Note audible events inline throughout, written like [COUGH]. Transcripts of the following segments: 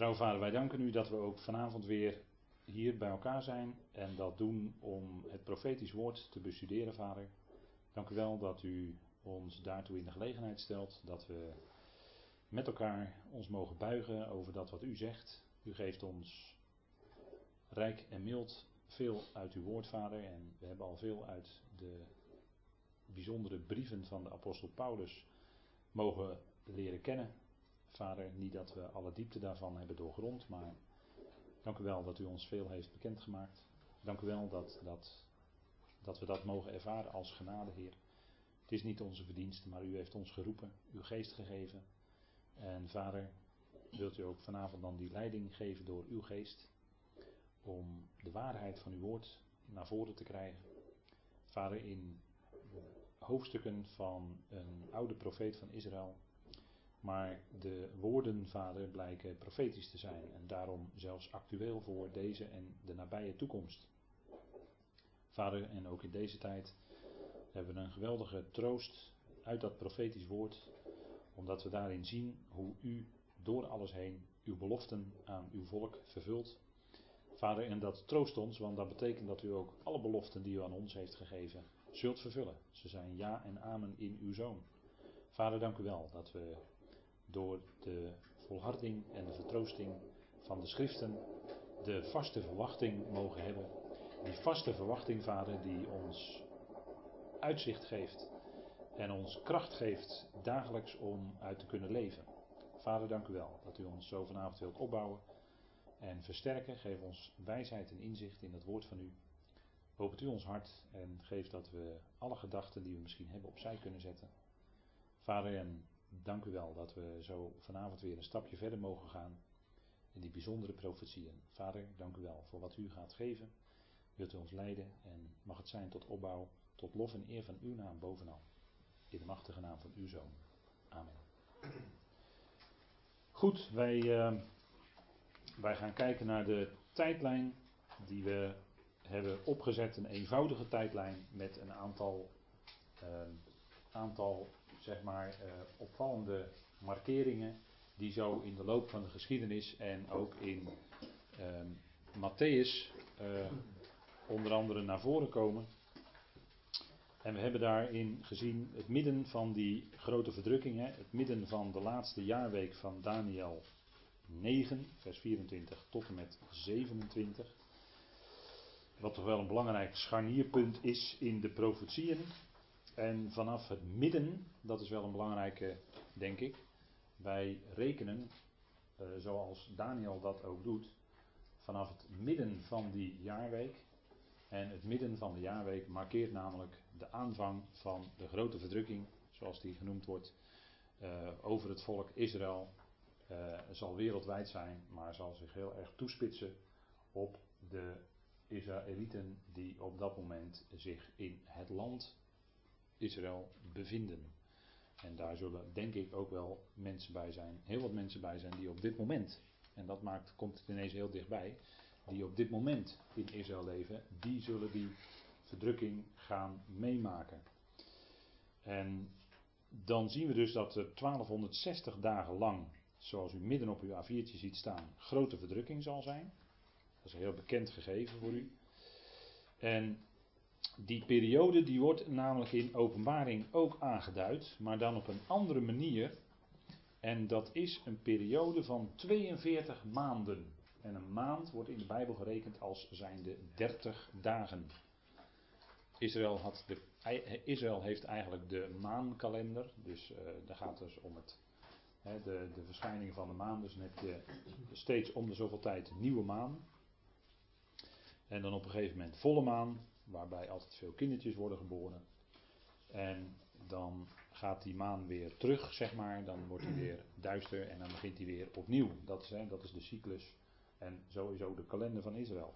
Trouw vader, wij danken u dat we ook vanavond weer hier bij elkaar zijn en dat doen om het profetisch woord te bestuderen, vader. Dank u wel dat u ons daartoe in de gelegenheid stelt, dat we met elkaar ons mogen buigen over dat wat u zegt. U geeft ons rijk en mild veel uit uw woord, vader, en we hebben al veel uit de bijzondere brieven van de apostel Paulus mogen leren kennen. Vader, niet dat we alle diepte daarvan hebben doorgrond, maar dank u wel dat u ons veel heeft bekendgemaakt. Dank u wel dat, dat, dat we dat mogen ervaren als genade, Heer. Het is niet onze verdienste, maar u heeft ons geroepen, uw geest gegeven. En Vader, wilt u ook vanavond dan die leiding geven door uw geest om de waarheid van uw woord naar voren te krijgen. Vader, in hoofdstukken van een oude profeet van Israël maar de woorden, vader, blijken profetisch te zijn en daarom zelfs actueel voor deze en de nabije toekomst. Vader, en ook in deze tijd hebben we een geweldige troost uit dat profetisch woord, omdat we daarin zien hoe u door alles heen uw beloften aan uw volk vervult. Vader, en dat troost ons, want dat betekent dat u ook alle beloften die u aan ons heeft gegeven, zult vervullen. Ze zijn ja en amen in uw zoon. Vader, dank u wel dat we door de volharding en de vertroosting van de schriften de vaste verwachting mogen hebben. Die vaste verwachting, Vader, die ons uitzicht geeft en ons kracht geeft dagelijks om uit te kunnen leven. Vader, dank u wel dat u ons zo vanavond wilt opbouwen en versterken. Geef ons wijsheid en inzicht in het woord van u. Opent u ons hart en geef dat we alle gedachten die we misschien hebben opzij kunnen zetten. Vader, en dank u wel dat we zo vanavond weer een stapje verder mogen gaan in die bijzondere profetieën. Vader, dank u wel voor wat u gaat geven. Wilt u ons leiden en mag het zijn tot opbouw, tot lof en eer van uw naam bovenal. In de machtige naam van uw zoon. Amen. Goed, wij, uh, wij gaan kijken naar de tijdlijn die we hebben opgezet. Een eenvoudige tijdlijn met een aantal, uh, aantal zeg maar, uh, opvallende markeringen die zo in de loop van de geschiedenis en ook in uh, Matthäus uh, onder andere naar voren komen. En we hebben daarin gezien het midden van die grote verdrukkingen, het midden van de laatste jaarweek van Daniel 9, vers 24 tot en met 27. Wat toch wel een belangrijk scharnierpunt is in de profetieën. En vanaf het midden, dat is wel een belangrijke, denk ik. Wij rekenen, uh, zoals Daniel dat ook doet, vanaf het midden van die jaarweek. En het midden van de jaarweek markeert namelijk de aanvang van de grote verdrukking, zoals die genoemd wordt, uh, over het volk Israël. Uh, zal wereldwijd zijn, maar zal zich heel erg toespitsen op de Israëlieten die op dat moment zich in het land Israël bevinden. En daar zullen denk ik ook wel mensen bij zijn, heel wat mensen bij zijn die op dit moment, en dat maakt, komt het ineens heel dichtbij, die op dit moment in Israël leven, die zullen die verdrukking gaan meemaken. En dan zien we dus dat er 1260 dagen lang, zoals u midden op uw A4'tje ziet staan, grote verdrukking zal zijn. Dat is een heel bekend gegeven voor u. En die periode die wordt namelijk in openbaring ook aangeduid, maar dan op een andere manier. En dat is een periode van 42 maanden. En een maand wordt in de Bijbel gerekend als zijnde 30 dagen. Israël, had de, Israël heeft eigenlijk de maankalender. Dus uh, daar gaat dus om het, hè, de, de verschijning van de maan. Dus dan heb je steeds om de zoveel tijd nieuwe maan. En dan op een gegeven moment volle maan waarbij altijd veel kindertjes worden geboren. En dan gaat die maan weer terug, zeg maar. Dan wordt hij weer duister en dan begint hij weer opnieuw. Dat is, dat is de cyclus. En sowieso de kalender van Israël.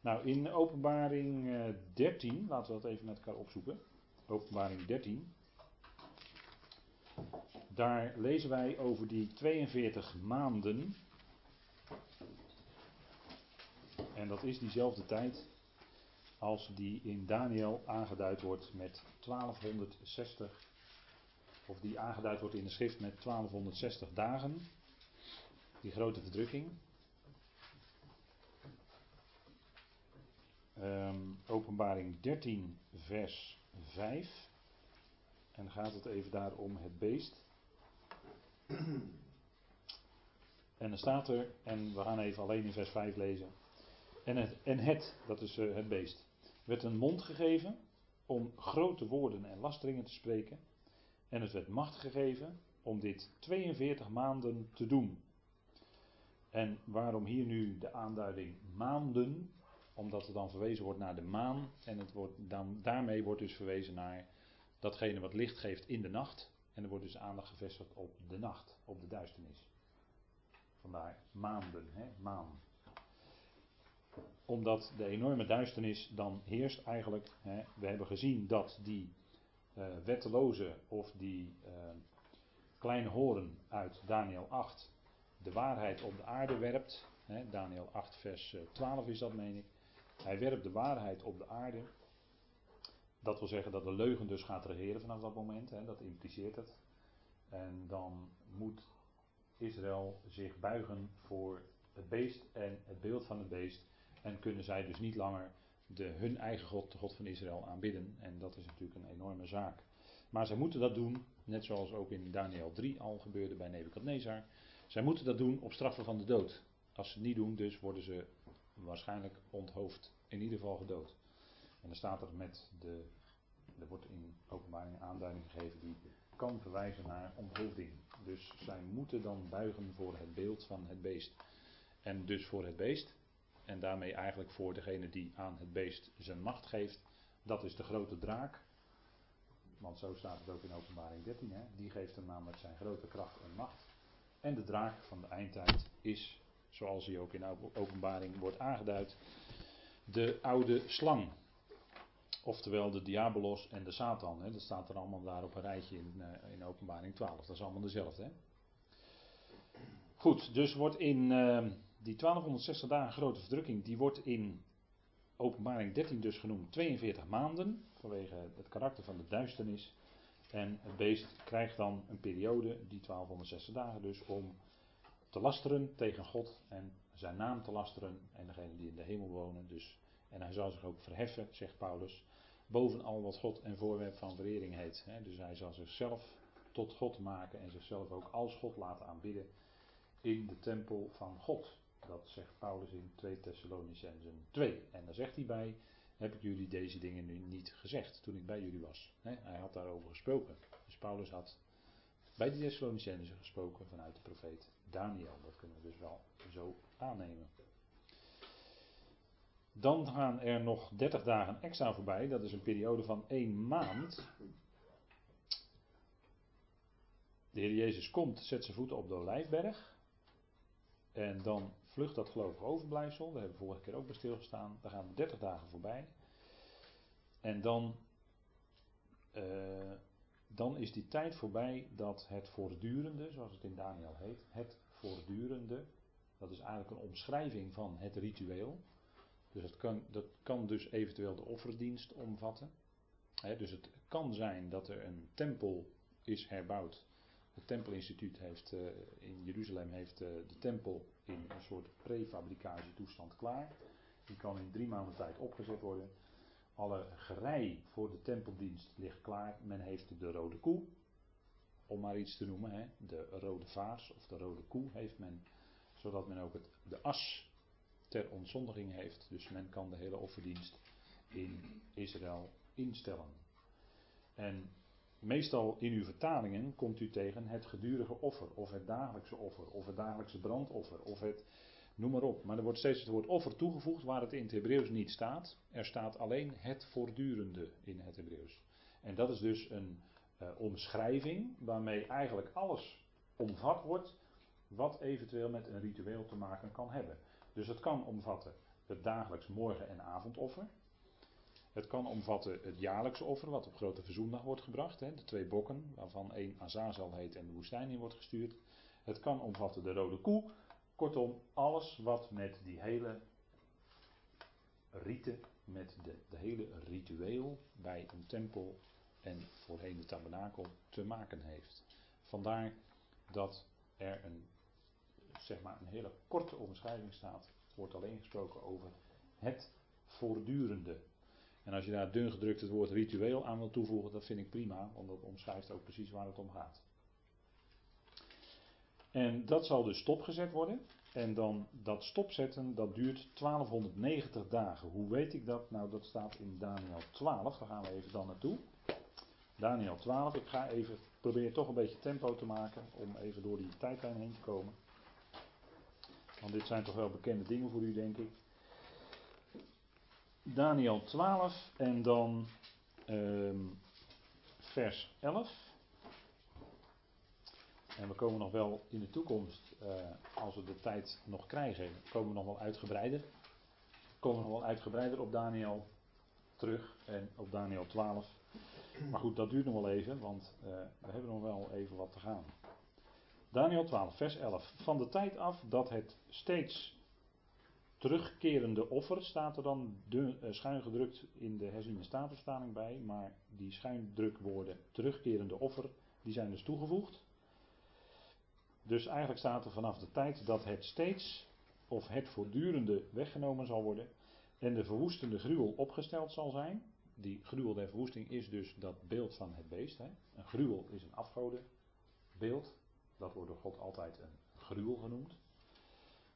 Nou, in openbaring 13, laten we dat even met elkaar opzoeken. Openbaring 13. Daar lezen wij over die 42 maanden. En dat is diezelfde tijd als die in Daniel aangeduid wordt met 1260, of die aangeduid wordt in de schrift met 1260 dagen. die grote verdrukking. Ehm, openbaring 13, vers 5. En dan gaat het even daar om het beest. En dan staat er, en we gaan even alleen in vers 5 lezen. En het, en het dat is uh, het beest, werd een mond gegeven om grote woorden en lasteringen te spreken. En het werd macht gegeven om dit 42 maanden te doen. En waarom hier nu de aanduiding maanden? Omdat er dan verwezen wordt naar de maan. En het wordt dan, daarmee wordt dus verwezen naar datgene wat licht geeft in de nacht. En er wordt dus aandacht gevestigd op de nacht, op de duisternis. Vandaar maanden, hè, maan. Omdat de enorme duisternis dan heerst eigenlijk. Hè, we hebben gezien dat die uh, wetteloze of die uh, kleine horen uit Daniel 8 de waarheid op de aarde werpt. Hè, Daniel 8 vers 12 eh, is dat meen ik. Hij werpt de waarheid op de aarde. Dat wil zeggen dat de leugen dus gaat regeren vanaf dat moment. Hè, dat impliceert het. En dan moet Israël zich buigen voor het beest en het beeld van het beest. En kunnen zij dus niet langer de, hun eigen God, de God van Israël, aanbidden. En dat is natuurlijk een enorme zaak. Maar zij moeten dat doen, net zoals ook in Daniel 3 al gebeurde bij Nebukadnezar. Zij moeten dat doen op straffen van de dood. Als ze het niet doen, dus worden ze waarschijnlijk onthoofd. In ieder geval gedood. En dan staat er met de. Er wordt in openbaring aanduiding gegeven die kan verwijzen naar onthoofding. Dus zij moeten dan buigen voor het beeld van het beest. En dus voor het beest. En daarmee eigenlijk voor degene die aan het beest zijn macht geeft. Dat is de grote draak. Want zo staat het ook in openbaring 13. Hè? Die geeft hem namelijk zijn grote kracht en macht. En de draak van de eindtijd is, zoals hij ook in openbaring wordt aangeduid, de oude slang. Oftewel de diabolos en de Satan. Hè. Dat staat er allemaal daar op een rijtje in, uh, in openbaring 12. Dat is allemaal dezelfde. Hè. Goed, dus wordt in uh, die 1260 dagen grote verdrukking, die wordt in openbaring 13 dus genoemd 42 maanden. Vanwege het karakter van de duisternis. En het beest krijgt dan een periode, die 1260 dagen dus, om te lasteren tegen God en zijn naam te lasteren en degene die in de hemel wonen. Dus, en hij zal zich ook verheffen, zegt Paulus, boven al wat God en voorwerp van verering heet. Dus hij zal zichzelf tot God maken en zichzelf ook als God laten aanbidden in de tempel van God. Dat zegt Paulus in 2 Thessalonicenzen 2. En daar zegt hij bij, heb ik jullie deze dingen nu niet gezegd toen ik bij jullie was. hij had daarover gesproken. Dus Paulus had bij de Thessalonicenzen gesproken vanuit de profeet Daniel. Dat kunnen we dus wel zo aannemen. Dan gaan er nog 30 dagen extra voorbij. Dat is een periode van één maand. De Heer Jezus komt, zet zijn voeten op de Olijfberg. En dan vlucht dat gelovige overblijfsel. Daar hebben we vorige keer ook bij stilgestaan. Daar gaan 30 dagen voorbij. En dan, uh, dan is die tijd voorbij dat het voortdurende, zoals het in Daniel heet, het voortdurende, dat is eigenlijk een omschrijving van het ritueel. Dus dat kan, dat kan dus eventueel de offerdienst omvatten. dus het kan zijn dat er een tempel is herbouwd. Het Tempelinstituut heeft uh, in Jeruzalem heeft uh, de tempel in een soort prefabricatietoestand klaar. Die kan in drie maanden tijd opgezet worden. Alle gerei voor de tempeldienst ligt klaar. Men heeft de rode koe, om maar iets te noemen. Hè. De rode vaars of de rode koe heeft men, zodat men ook het, de as ter ontzondiging heeft. Dus men kan de hele offerdienst in Israël instellen. En meestal in uw vertalingen komt u tegen het gedurige offer, of het dagelijkse offer, of het dagelijkse brandoffer, of het noem maar op. Maar er wordt steeds het woord offer toegevoegd waar het in het Hebreeuws niet staat. Er staat alleen het voortdurende in het Hebreeuws. En dat is dus een uh, omschrijving waarmee eigenlijk alles omvat wordt wat eventueel met een ritueel te maken kan hebben. Dus het kan omvatten het dagelijks morgen- en avondoffer. Het kan omvatten het jaarlijkse offer, wat op Grote Verzoendag wordt gebracht. Hè, de twee bokken, waarvan één Azazel heet en de woestijn in wordt gestuurd. Het kan omvatten de rode koe. Kortom, alles wat met die hele rite, met de, de hele ritueel bij een tempel en voorheen de tabernakel te maken heeft. Vandaar dat er een zeg maar een hele korte omschrijving staat. wordt alleen gesproken over het voortdurende. En als je daar dun gedrukt het woord ritueel aan wil toevoegen, dat vind ik prima, want dat omschrijft ook precies waar het om gaat. En dat zal dus stopgezet worden. En dan dat stopzetten, dat duurt 1290 dagen. Hoe weet ik dat? Nou, dat staat in Daniel 12. Daar gaan we even dan naartoe. Daniel 12. Ik ga even proberen toch een beetje tempo te maken om even door die tijdlijn heen te komen. Want dit zijn toch wel bekende dingen voor u, denk ik. Daniel 12 en dan ehm, vers 11. En we komen nog wel in de toekomst, uh, als we de tijd nog krijgen, komen we nog wel uitgebreider. Komen we nog wel uitgebreider op Daniel terug en op Daniel 12. Maar goed, dat duurt nog wel even, want uh, we hebben nog wel even wat te gaan. Daniel 12, vers 11. Van de tijd af dat het steeds terugkerende offer, staat er dan de, uh, schuin gedrukt in de herziene statenvertaling bij, maar die schuindrukwoorden terugkerende offer, die zijn dus toegevoegd. Dus eigenlijk staat er vanaf de tijd dat het steeds of het voortdurende weggenomen zal worden en de verwoestende gruwel opgesteld zal zijn. Die gruwel der verwoesting is dus dat beeld van het beest. Hè. Een gruwel is een afgodenbeeld. Dat wordt door God altijd een gruwel genoemd.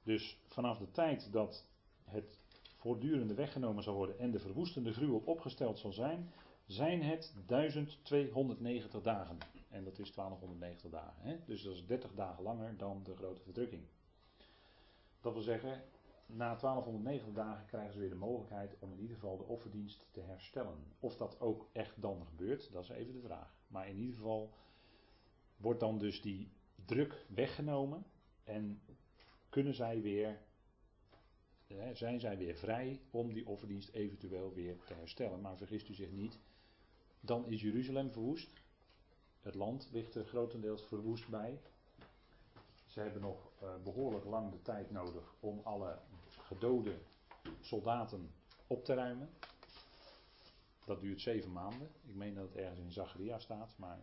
Dus vanaf de tijd dat het voortdurende weggenomen zal worden en de verwoestende gruwel opgesteld zal zijn, zijn het 1290 dagen. En dat is 1290 dagen. Hè? Dus dat is 30 dagen langer dan de grote verdrukking. Dat wil zeggen, na 1290 dagen krijgen ze weer de mogelijkheid om in ieder geval de offerdienst te herstellen. Of dat ook echt dan gebeurt, dat is even de vraag. Maar in ieder geval wordt dan dus die druk weggenomen en kunnen zij weer, zijn zij weer vrij om die offerdienst eventueel weer te herstellen. Maar vergist u zich niet, dan is Jeruzalem verwoest. Het land ligt er grotendeels verwoest bij. Ze hebben nog uh, behoorlijk lang de tijd nodig om alle gedode soldaten op te ruimen. Dat duurt zeven maanden. Ik meen dat het ergens in Zacharia staat, maar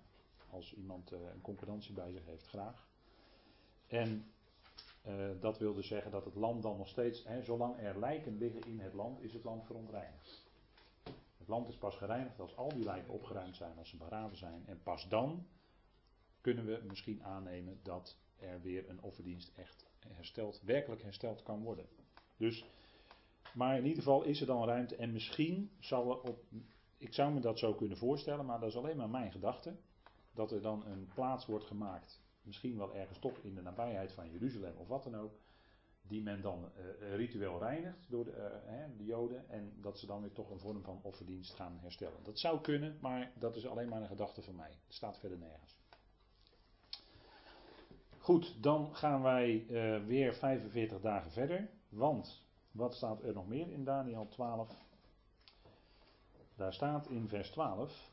als iemand uh, een concordantie bij zich heeft, graag. En uh, dat wil dus zeggen dat het land dan nog steeds, hè, zolang er lijken liggen in het land, is het land verontreinigd land is pas gereinigd als al die lijken opgeruimd zijn, als ze begraven zijn. En pas dan kunnen we misschien aannemen dat er weer een offerdienst echt hersteld, werkelijk hersteld kan worden. Dus, maar in ieder geval is er dan ruimte en misschien zal er op, ik zou me dat zo kunnen voorstellen, maar dat is alleen maar mijn gedachte, dat er dan een plaats wordt gemaakt, misschien wel ergens toch in de nabijheid van Jeruzalem of wat dan ook, die men dan uh, ritueel reinigt door de, uh, de, Joden en dat ze dan weer toch een vorm van offerdienst gaan herstellen. Dat zou kunnen, maar dat is alleen maar een gedachte van mij. Het staat verder nergens. Goed, dan gaan wij weer 45 dagen verder, want wat staat er nog meer in Daniel 12? Daar staat in vers 12,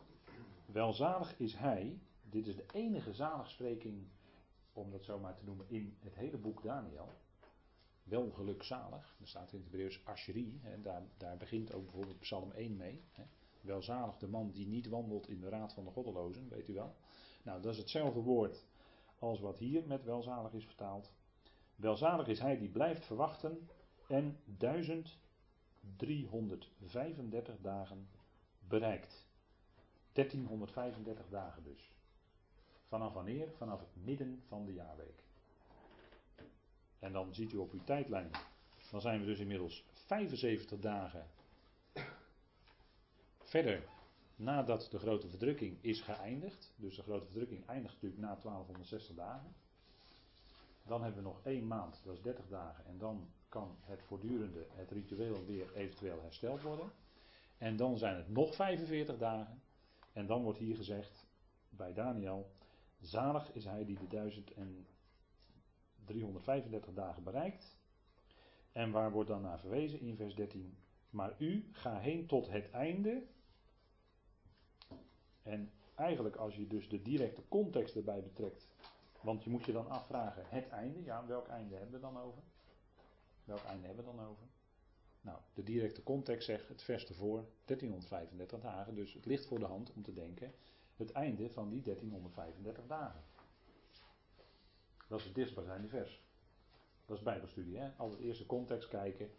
welzalig is hij, dit is de enige zaligspreking, om dat zo maar te noemen, in het hele boek Daniel wel gelukzalig. Staat in het Hebreeuws Asheri, daar, daar begint ook bijvoorbeeld Psalm 1 mee. Hè. Welzalig de man die niet wandelt in de raad van de goddelozen, weet u wel. Nou, dat is hetzelfde woord als wat hier met welzalig is vertaald. Welzalig is hij die blijft verwachten en 1335 dagen bereikt. 1335 dagen dus. Vanaf wanneer? Vanaf het midden van de jaarweek. En dan ziet u op uw tijdlijn, dan zijn we dus inmiddels 75 dagen verder nadat de grote verdrukking is geëindigd. Dus de grote verdrukking eindigt natuurlijk na 1260 dagen. Dan hebben we nog één maand, dat is 30 dagen. En dan kan het voortdurende, het ritueel weer eventueel hersteld worden. En dan zijn het nog 45 dagen. En dan wordt hier gezegd bij Daniel: Zalig is hij die de duizend en 335 dagen bereikt. En waar wordt dan naar verwezen in vers 13? Maar u ga heen tot het einde. En eigenlijk als je dus de directe context erbij betrekt. Want je moet je dan afvragen, het einde, ja, welk einde hebben we dan over? Welk einde hebben we dan over? Nou, de directe context zegt het vers ervoor 1335 dagen. Dus het ligt voor de hand om te denken het einde van die 1335 dagen. Dat is het dichtstbijzijnde vers. Dat is Bijbelstudie, hè? Altijd eerst de context kijken.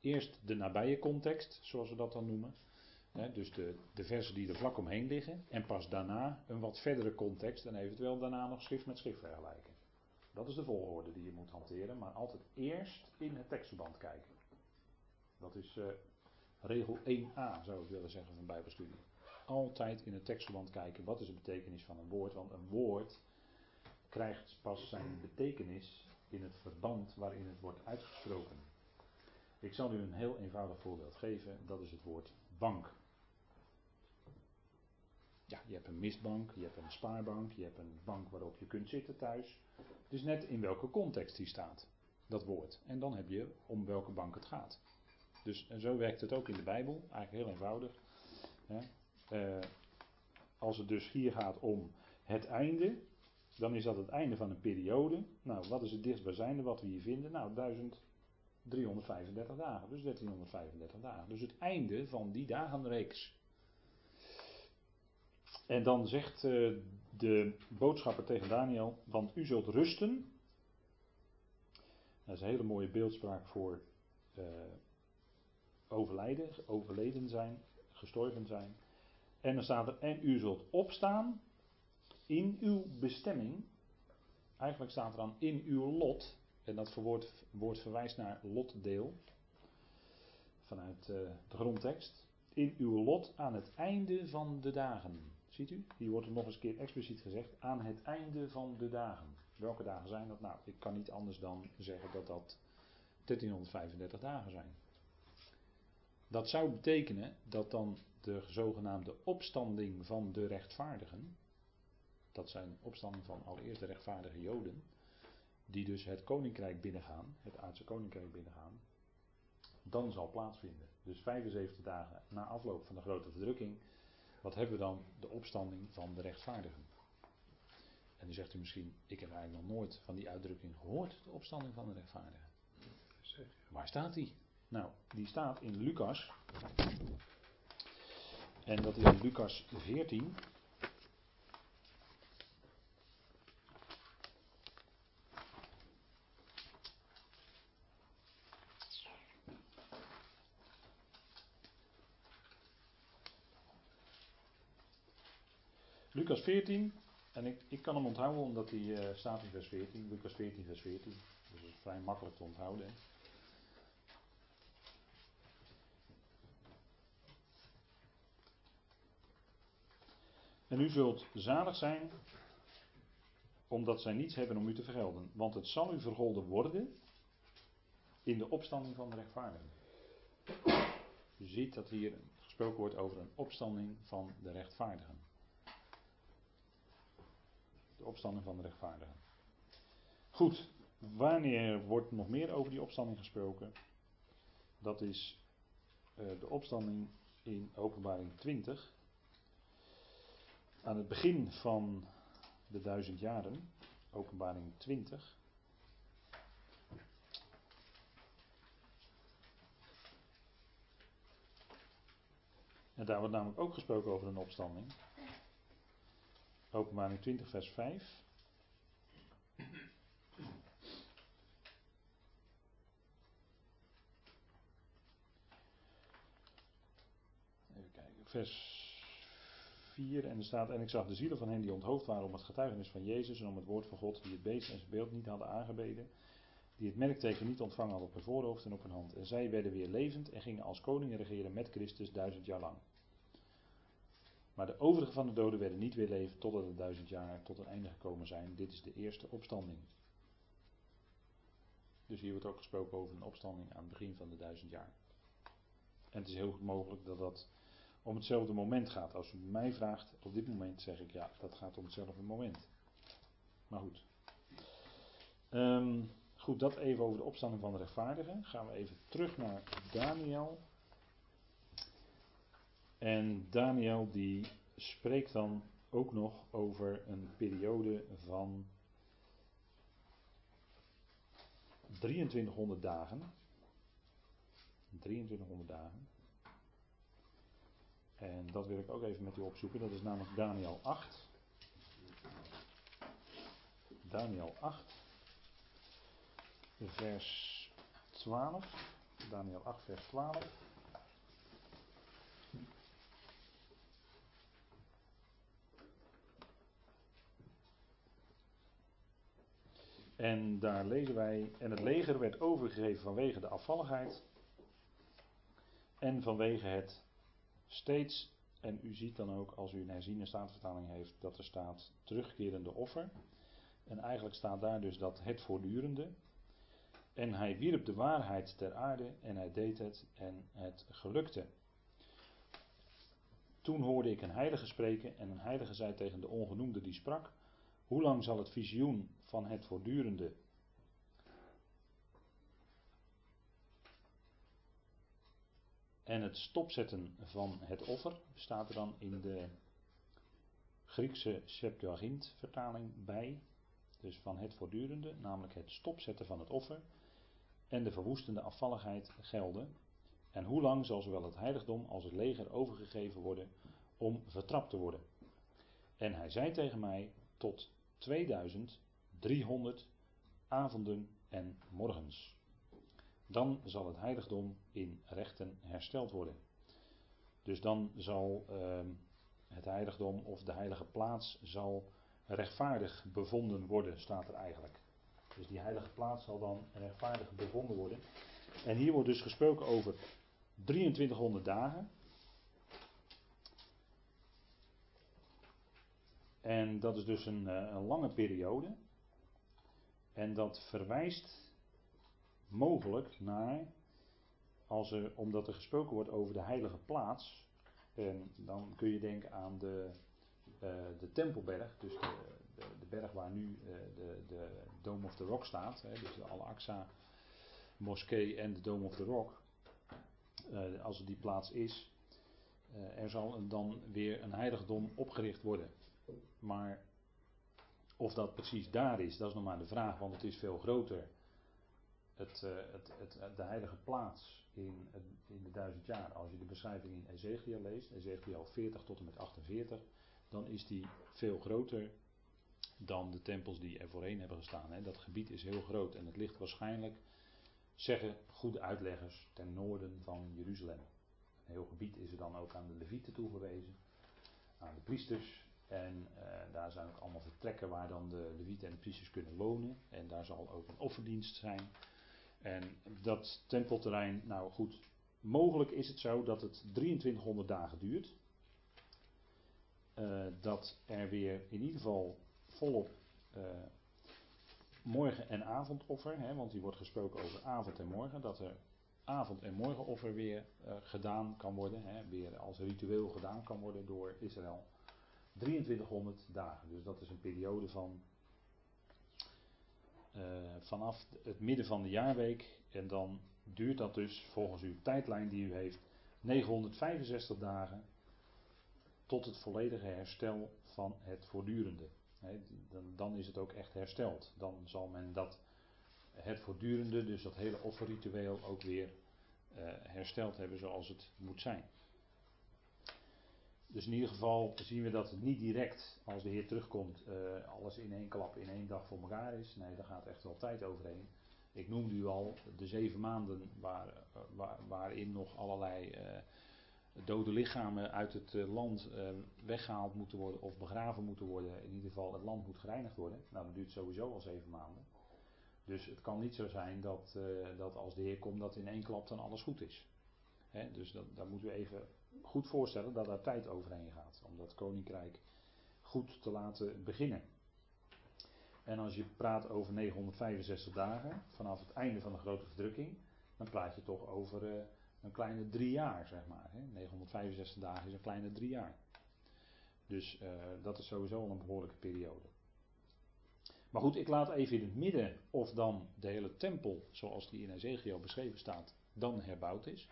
Eerst de nabije context, zoals we dat dan noemen. Hè? Dus de, de versen die er vlak omheen liggen. En pas daarna een wat verdere context. En eventueel daarna nog schrift met schrift vergelijken. Dat is de volgorde die je moet hanteren. Maar altijd eerst in het tekstverband kijken. Dat is uh, regel 1a, zou ik willen zeggen, van Bijbelstudie. Altijd in het tekstverband kijken. Wat is de betekenis van een woord? Want een woord krijgt pas zijn betekenis in het verband waarin het wordt uitgesproken. Ik zal u een heel eenvoudig voorbeeld geven, dat is het woord bank. Ja, je hebt een mistbank, je hebt een spaarbank, je hebt een bank waarop je kunt zitten thuis. Het is net in welke context die staat, dat woord. En dan heb je om welke bank het gaat. Dus en zo werkt het ook in de Bijbel, eigenlijk heel eenvoudig. Uh, als het dus hier gaat om het einde, dan is dat het einde van een periode. Nou, wat is het dichtstbijzijnde wat we hier vinden? Nou, 1335 dagen, dus 1335 dagen. Dus het einde van die dagenreeks. En dan zegt uh, de boodschapper tegen Daniel, want u zult rusten. Dat is een hele mooie beeldspraak voor uh, overlijden, overleden zijn, gestorven zijn. En dan staat er, en u zult opstaan in uw bestemming. Eigenlijk staat er dan in uw lot. En dat woord, woord verwijst naar lotdeel. Vanuit uh, de grondtekst. In uw lot aan het einde van de dagen. Ziet u? Hier wordt er nog eens een keer expliciet gezegd. Aan het einde van de dagen. Welke dagen zijn dat? Nou, ik kan niet anders dan zeggen dat dat 1335 dagen zijn. Dat zou betekenen dat dan de zogenaamde opstanding van de rechtvaardigen, dat zijn opstanding van allereerst de rechtvaardige Joden, die dus het koninkrijk binnengaan, het aardse koninkrijk binnengaan, dan zal plaatsvinden. Dus 75 dagen na afloop van de grote verdrukking, wat hebben we dan? De opstanding van de rechtvaardigen. En dan zegt u misschien, ik heb eigenlijk nog nooit van die uitdrukking gehoord, de opstanding van de rechtvaardigen. Waar staat die? Nou, die staat in Lucas. En dat is in Lucas 14. Lucas 14, en ik, ik kan hem onthouden omdat hij uh, staat in vers 14, Lucas 14, vers 14. Dus dat is vrij makkelijk te onthouden. En u zult zalig zijn, omdat zij niets hebben om u te vergelden. Want het zal u vergolden worden in de opstanding van de rechtvaardigen. U ziet dat hier gesproken wordt over een opstanding van de rechtvaardigen. De opstanding van de rechtvaardigen. Goed, wanneer wordt nog meer over die opstanding gesproken? Dat is uh, de opstanding in Openbaring 20 aan het begin van de duizend jaren, openbaring 20. En daar wordt namelijk ook gesproken over een opstanding. Openbaring 20, vers 5. Even kijken, vers en er staat, en ik zag de zielen van hen die onthoofd waren om het getuigenis van Jezus en om het woord van God, die het beest en zijn beeld niet hadden aangebeden, die het merkteken niet ontvangen hadden op hun voorhoofd en op hun hand. En zij werden weer levend en gingen als koningen regeren met Christus duizend jaar lang. Maar de overige van de doden werden niet weer levend totdat het duizend jaar tot een einde gekomen zijn. Dit is de eerste opstanding. Dus hier wordt ook gesproken over een opstanding aan het begin van de duizend jaar. En het is heel goed mogelijk dat dat om hetzelfde moment gaat. Als u mij vraagt, op dit moment zeg ik ja, dat gaat om hetzelfde moment. Maar goed. Um, goed, dat even over de opstanding van de rechtvaardigen. Gaan we even terug naar Daniel. En Daniel die spreekt dan ook nog over een periode van 2300 dagen. 2300 dagen. En dat wil ik ook even met u opzoeken. Dat is namelijk Daniel 8. Daniel 8. vers 12. Daniel 8, vers 12. En daar lezen wij, en het leger werd overgegeven vanwege de afvalligheid en vanwege het steeds, en u ziet dan ook als u een herziene staatsvertaling heeft, dat er staat terugkerende offer. En eigenlijk staat daar dus dat het voortdurende. En hij wierp de waarheid ter aarde en hij deed het en het gelukte. Toen hoorde ik een heilige spreken en een heilige zei tegen de ongenoemde die sprak, hoe lang zal het visioen van het voortdurende en het stopzetten van het offer, staat er dan in de Griekse Septuagint vertaling bij, dus van het voortdurende, namelijk het stopzetten van het offer en de verwoestende afvalligheid gelden. En hoe lang zal zowel het heiligdom als het leger overgegeven worden om vertrapt te worden? En hij zei tegen mij, tot 2300 avonden en morgens. Dan zal het heiligdom in rechten hersteld worden. Dus dan zal uh, het heiligdom of de heilige plaats zal rechtvaardig bevonden worden, staat er eigenlijk. Dus die heilige plaats zal dan rechtvaardig bevonden worden. En hier wordt dus gesproken over 2300 dagen. En dat is dus een, eh, een lange periode. En dat verwijst mogelijk naar, als er, omdat er gesproken wordt over de heilige plaats, en dan kun je denken aan de, uh, de Tempelberg, dus de, de, de, berg waar nu uh, de, de Dome of the Rock staat, hè, dus de Al-Aqsa moskee en de Dome of the Rock. Uh, als die plaats is, er zal dan weer een heiligdom opgericht worden. Maar of dat precies daar is, dat is nog maar de vraag, want het is veel groter. Het, uh, het, het, de heilige plaats in, in de duizend jaar, als je de beschrijving in Ezekiel leest, Ezekiel 40 tot en met 48, dan is die veel groter dan de tempels die er voorheen hebben gestaan. Hè. Dat gebied is heel groot en het ligt waarschijnlijk, zeggen goede uitleggers, ten noorden van Jeruzalem. Een heel gebied is er dan ook aan de Levieten toegewezen, aan de priesters, en uh, daar zijn ook allemaal vertrekken waar dan de levieten en de priesters kunnen wonen. En daar zal ook een offerdienst zijn. En dat tempelterrein, nou goed, mogelijk is het zo dat het 2300 dagen duurt. Uh, dat er weer in ieder geval volop uh, morgen- en avondoffer, hè, want hier wordt gesproken over avond en morgen, dat er avond- en morgenoffer weer gedaan kan worden, hè, weer als ritueel gedaan kan worden door Israël. 2300 dagen. Dus dat is een periode van uh, vanaf het midden van de jaarweek. En dan duurt dat dus volgens uw tijdlijn die u heeft 965 dagen tot het volledige herstel van het voortdurende. Dan, dan, is het ook echt hersteld. Dan zal men dat het voortdurende, dus dat hele offerritueel ook weer uh, hersteld hebben zoals het moet zijn. Dus in ieder geval zien we dat het niet direct, als de Heer terugkomt, uh, alles in één klap, in één dag voor elkaar is. Nee, daar gaat echt wel tijd overheen. Ik noemde u al de zeven maanden waar, waar, waarin nog allerlei uh, dode lichamen uit het land weggehaald moeten worden of begraven moeten worden. In ieder geval, het land moet gereinigd worden. Nou, dat duurt sowieso al zeven maanden. Dus het kan niet zo zijn dat, dat als de Heer komt, dat in één klap dan alles goed is. Dus dat, daar moeten we even goed voorstellen dat daar tijd overheen gaat. Om dat koninkrijk goed te laten beginnen. En als je praat over 965 dagen, vanaf het einde van de grote verdrukking, dan praat je toch over uh, een kleine drie jaar, zeg maar. Hè? 965 dagen is een kleine drie jaar. Dus uh, dat is sowieso al een behoorlijke periode. Maar goed, ik laat even in het midden of dan de hele tempel, zoals die in Ezekiel beschreven staat, dan herbouwd is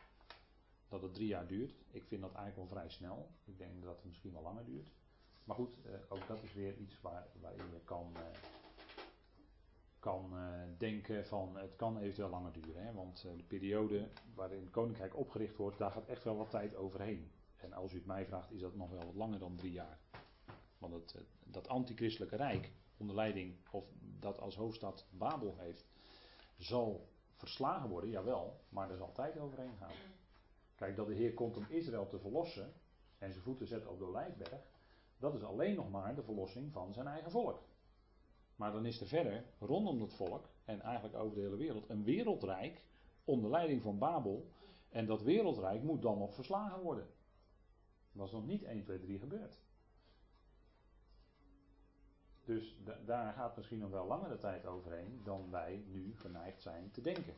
dat het drie jaar duurt. Ik vind dat eigenlijk wel vrij snel. Ik denk dat het misschien wel langer duurt. Maar goed, eh, ook dat is weer iets waar, waarin je kan, eh, kan uh, denken van het kan eventueel langer duren. Hè? Want de periode waarin het koninkrijk opgericht wordt, daar gaat echt wel wat tijd overheen. En als u het mij vraagt, is dat nog wel wat langer dan drie jaar. Want het, dat antichristelijke rijk, onder leiding, of dat als hoofdstad Babel heeft, zal verslagen worden, jawel, maar er zal tijd overheen gaan. Kijk, dat de Heer komt om Israël te verlossen en zijn voeten zet op de Olijfberg, dat is alleen nog maar de verlossing van zijn eigen volk. Maar dan is er verder rondom dat volk en eigenlijk over de hele wereld een wereldrijk onder leiding van Babel. En dat wereldrijk moet dan nog verslagen worden. Dat was nog niet 1, 2, 3 gebeurd. Dus daar gaat misschien nog wel langere tijd overheen dan wij nu geneigd zijn te denken.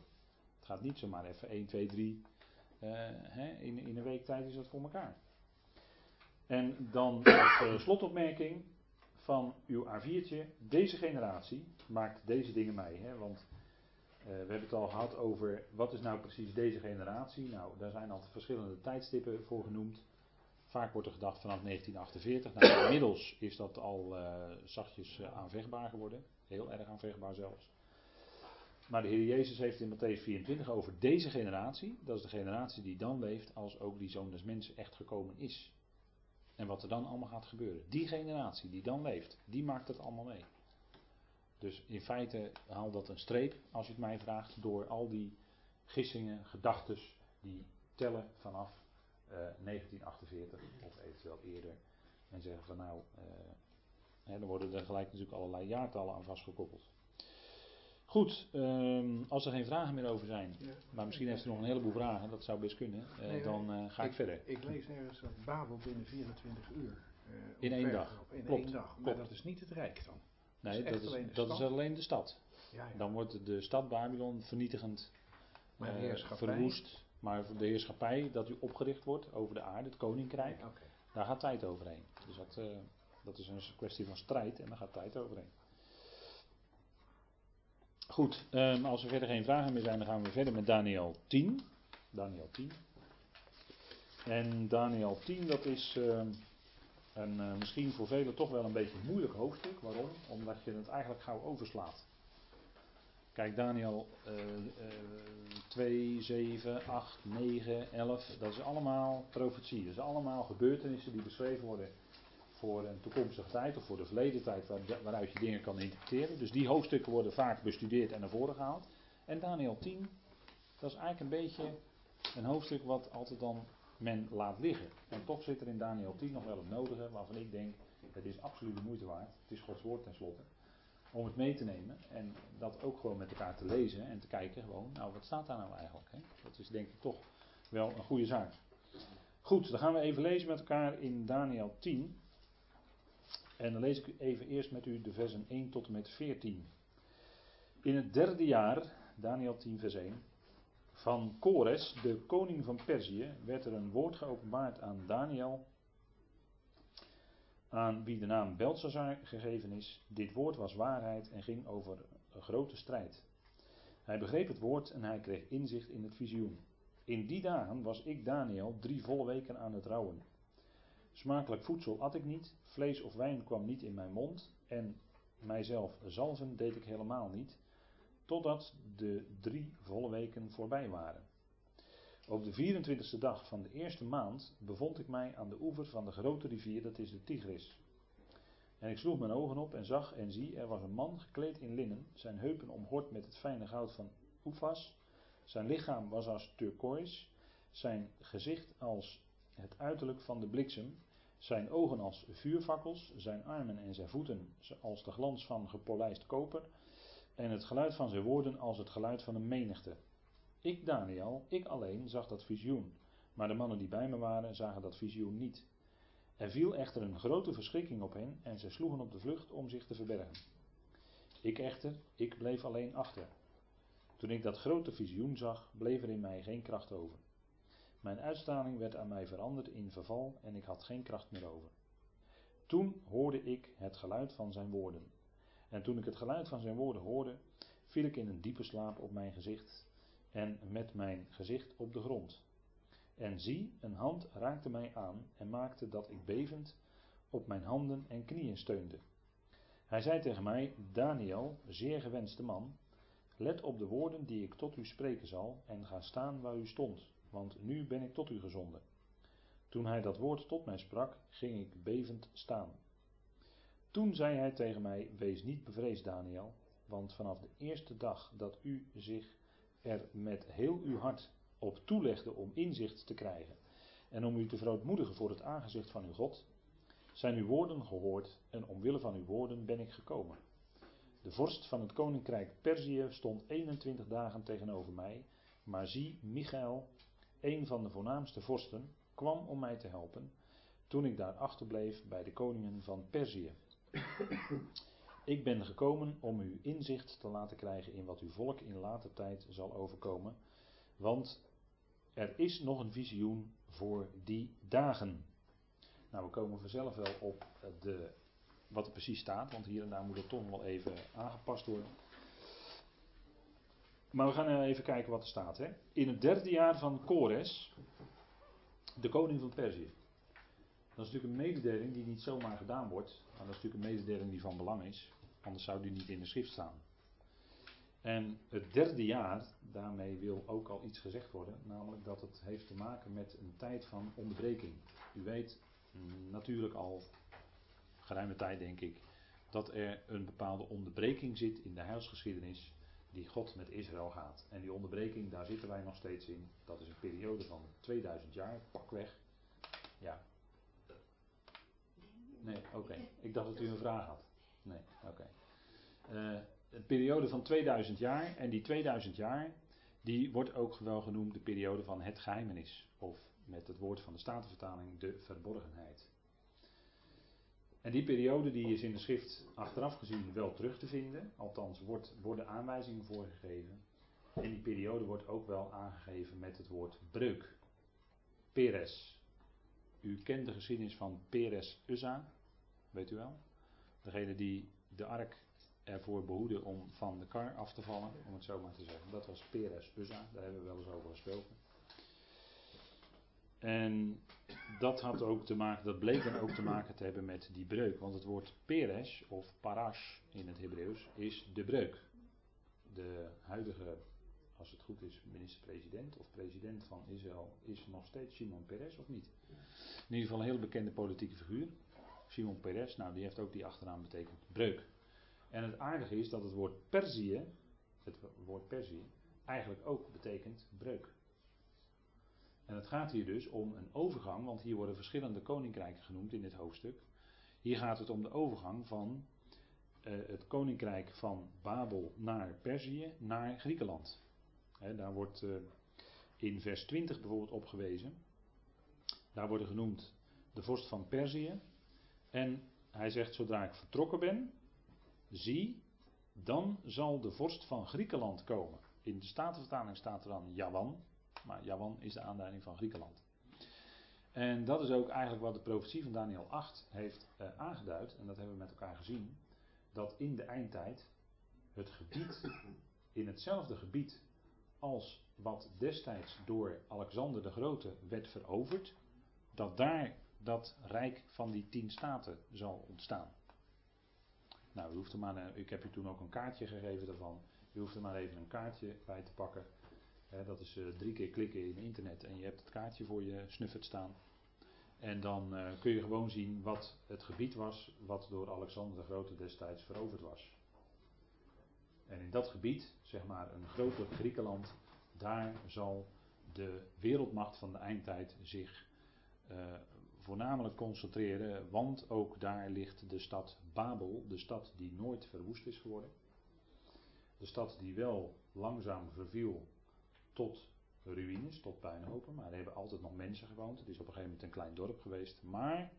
Het gaat niet zomaar even 1, 2, 3. Uh, hè, in, in een week tijd is dat voor elkaar. En dan [COUGHS] als uh, slotopmerking van uw A4'tje. Deze generatie maakt deze dingen mee. Hè, want uh, we hebben het al gehad over wat is nou precies deze generatie. Nou, daar zijn al verschillende tijdstippen voor genoemd. Vaak wordt er gedacht vanaf 1948. Nou, inmiddels is dat al uh, zachtjes uh, aanvechtbaar geworden. Heel erg aanvechtbaar zelfs. Maar de Heer Jezus heeft in Matthäus 24 over deze generatie. Dat is de generatie die dan leeft als ook die zoon des mensen echt gekomen is. En wat er dan allemaal gaat gebeuren. Die generatie die dan leeft, die maakt het allemaal mee. Dus in feite haal dat een streep, als je het mij vraagt, door al die gissingen, gedachten die tellen vanaf 1948 eh, of eventueel eerder. En zeggen van nou, uh, hè, dan worden er gelijk natuurlijk allerlei jaartallen aan vastgekoppeld. Goed, um, als er geen vragen meer over zijn, ja. maar misschien heeft u nog een heleboel vragen, dat zou best kunnen, uh, nee, dan ga ik, ik, verder. Ik lees ergens dat Babel binnen 24 uur. in één dag. In Klopt. één dag, maar Klopt. dat is niet het Rijk dan. Nee, dat, is, dat, is, dat is, alleen de stad. Ja, ja. Dan wordt de stad Babylon vernietigend, maar verwoest. Maar de heerschappij dat u opgericht wordt over de aarde, het koninkrijk, okay. daar gaat tijd overheen. Dus dat, uh, dat is een kwestie van strijd en daar gaat tijd overheen. Goed, um, als er verder geen vragen meer zijn, dan gaan we verder met Daniel 10. Daniel 10. En Daniel 10, dat is uh, een, uh, misschien voor velen toch wel een beetje een moeilijk hoofdstuk. Waarom? Omdat je het eigenlijk gauw overslaat. Kijk, Daniel uh, uh, 2, 7, 8, 9, 11, dat is allemaal profetie. Dat is allemaal gebeurtenissen die beschreven worden voor een toekomstige tijd of voor de verleden tijd waar, waaruit je dingen kan interpreteren. Dus die hoofdstukken worden vaak bestudeerd en naar voren gehaald. En Daniel 10, dat is eigenlijk een beetje een hoofdstuk wat altijd dan men laat liggen. En toch zit er in Daniel 10 nog wel het nodige waarvan ik denk, het is absoluut de moeite waard. Het is Gods woord tenslotte om het mee te nemen en dat ook gewoon met elkaar te lezen en te kijken gewoon, nou wat staat daar nou eigenlijk? Hè? Dat is denk ik toch wel een goede zaak. Goed, dan gaan we even lezen met elkaar in Daniel 10. En dan lees ik even eerst met u de versen 1 tot en met 14. In het derde jaar, Daniel 10 vers 1, van Kores, de koning van Perzië, werd er een woord geopenbaard aan Daniel, aan wie de naam Belshazzar gegeven is. Dit woord was waarheid en ging over een grote strijd. Hij begreep het woord en hij kreeg inzicht in het visioen. In die dagen was ik Daniel drie volle weken aan het rouwen. Smakelijk voedsel at ik niet, vlees of wijn kwam niet in mijn mond en mijzelf zalven deed ik helemaal niet, totdat de drie volle weken voorbij waren. Op de 24e dag van de eerste maand bevond ik mij aan de oever van de grote rivier, dat is de Tigris. En ik sloeg mijn ogen op en zag en zie, er was een man gekleed in linnen, zijn heupen omgord met het fijne goud van Oefas, zijn lichaam was als turkoois, zijn gezicht als het uiterlijk van de bliksem, zijn ogen als vuurvakkels, zijn armen en zijn voeten als de glans van gepolijst koper, en het geluid van zijn woorden als het geluid van een menigte. Ik, Daniel, ik alleen zag dat visioen, maar de mannen die bij me waren zagen dat visioen niet. Er viel echter een grote verschrikking op hen en zij sloegen op de vlucht om zich te verbergen. Ik echter, ik bleef alleen achter. Toen ik dat grote visioen zag, bleef er in mij geen kracht over. Mijn uitstraling werd aan mij veranderd in verval en ik had geen kracht meer over. Toen hoorde ik het geluid van zijn woorden. En toen ik het geluid van zijn woorden hoorde, viel ik in een diepe slaap op mijn gezicht en met mijn gezicht op de grond. En zie, een hand raakte mij aan en maakte dat ik bevend op mijn handen en knieën steunde. Hij zei tegen mij: Daniel, zeer gewenste man, let op de woorden die ik tot u spreken zal en ga staan waar u stond, want nu ben ik tot u gezonden. Toen hij dat woord tot mij sprak, ging ik bevend staan. Toen zei hij tegen mij: Wees niet bevreesd, Daniel. want vanaf de eerste dag dat u zich er met heel uw hart op toelegde om inzicht te krijgen en om u te verootmoedigen voor het aangezicht van uw God, zijn uw woorden gehoord en omwille van uw woorden ben ik gekomen. De vorst van het koninkrijk Perzië stond 21 dagen tegenover mij, maar zie, Michael, een van de voornaamste vorsten, kwam om mij te helpen toen ik daar achterbleef bij de koningen van Perzië. Ik ben gekomen om u inzicht te laten krijgen in wat uw volk in later tijd zal overkomen, want er is nog een visioen voor die dagen. Nou, we komen vanzelf wel op de, wat er precies staat, want hier en daar moet het toch wel even aangepast worden. Maar we gaan even kijken wat er staat. Hè. In het derde jaar van Kores, de koning van Perzië. Dat is natuurlijk een mededeling die niet zomaar gedaan wordt. Maar dat is natuurlijk een mededeling die van belang is. Anders zou die niet in de schrift staan. En het derde jaar, daarmee wil ook al iets gezegd worden. Namelijk dat het heeft te maken met een tijd van onderbreking. U weet natuurlijk al geruime tijd, denk ik, dat er een bepaalde onderbreking zit in de heilsgeschiedenis die God met Israël gaat. En die onderbreking, daar zitten wij nog steeds in. Dat is een periode van 2000 jaar, pakweg. Ja. Nee, oké. Ik dacht dat u een vraag had. Nee, oké. Eh, een periode van 2000 jaar. En die 2000 jaar, die wordt ook wel genoemd de periode van het geheimenis. Of met het woord van de Statenvertaling, de verborgenheid. En die periode die is in de schrift achteraf gezien wel terug te vinden. Althans wordt, worden aanwijzingen voorgegeven. En die periode wordt ook wel aangegeven met het woord breuk. Peres. U kent de geschiedenis van Peres Uzza. Weet u wel? Degene die de ark ervoor behoeden om van de kar af te vallen, om het zo maar te zeggen. Dat was Peres Uzza, daar hebben we wel eens over gesproken. En dat had ook te maken, dat bleek dan ook te maken te hebben met die breuk. Want het woord Peres of Parash in het Hebreeuws is de breuk. De huidige, als het goed is, minister-president of president van Israël is nog steeds Simon Peres of niet? In ieder geval een heel bekende politieke figuur. Simon Peres, nou die heeft ook die achternaam betekend breuk. En het aardige is dat het woord Perzië, het woord Perzië, eigenlijk ook betekent breuk. En het gaat hier dus om een overgang, want hier worden verschillende koninkrijken genoemd in dit hoofdstuk. Hier gaat het om de overgang van uh, het koninkrijk van Babel naar Perzië naar Griekenland. daar wordt uh, in vers 20 bijvoorbeeld op gewezen. Daar worden genoemd de vorst van Perzië. En hij zegt: Zodra ik vertrokken ben, zie, dan zal de vorst van Griekenland komen. In de Statenvertaling staat er dan Javan. Maar Javan is de aanduiding van Griekenland. En dat is ook eigenlijk wat de profetie van Daniel 8 heeft uh, aangeduid. En dat hebben we met elkaar gezien. Dat in de eindtijd het gebied, in hetzelfde gebied als wat destijds door Alexander de Grote werd veroverd, dat daar dat rijk van die tien staten zal ontstaan. Nou, u hoeft er maar, ik heb u toen ook een kaartje gegeven daarvan. U hoeft er maar even een kaartje bij te pakken dat is uh, drie keer klikken in internet en je hebt het kaartje voor je snuffert staan. En dan uh, kun je gewoon zien wat het gebied was wat door Alexander de Grote destijds veroverd was. En in dat gebied, zeg maar een groter Griekenland, daar zal de wereldmacht van de eindtijd zich uh, voornamelijk concentreren, want ook daar ligt de stad Babel, de stad die nooit verwoest is geworden. De stad die wel langzaam verviel tot ruïnes, tot puinhopen. Maar er hebben altijd nog mensen gewoond. Het is op een gegeven moment een klein dorp geweest. Maar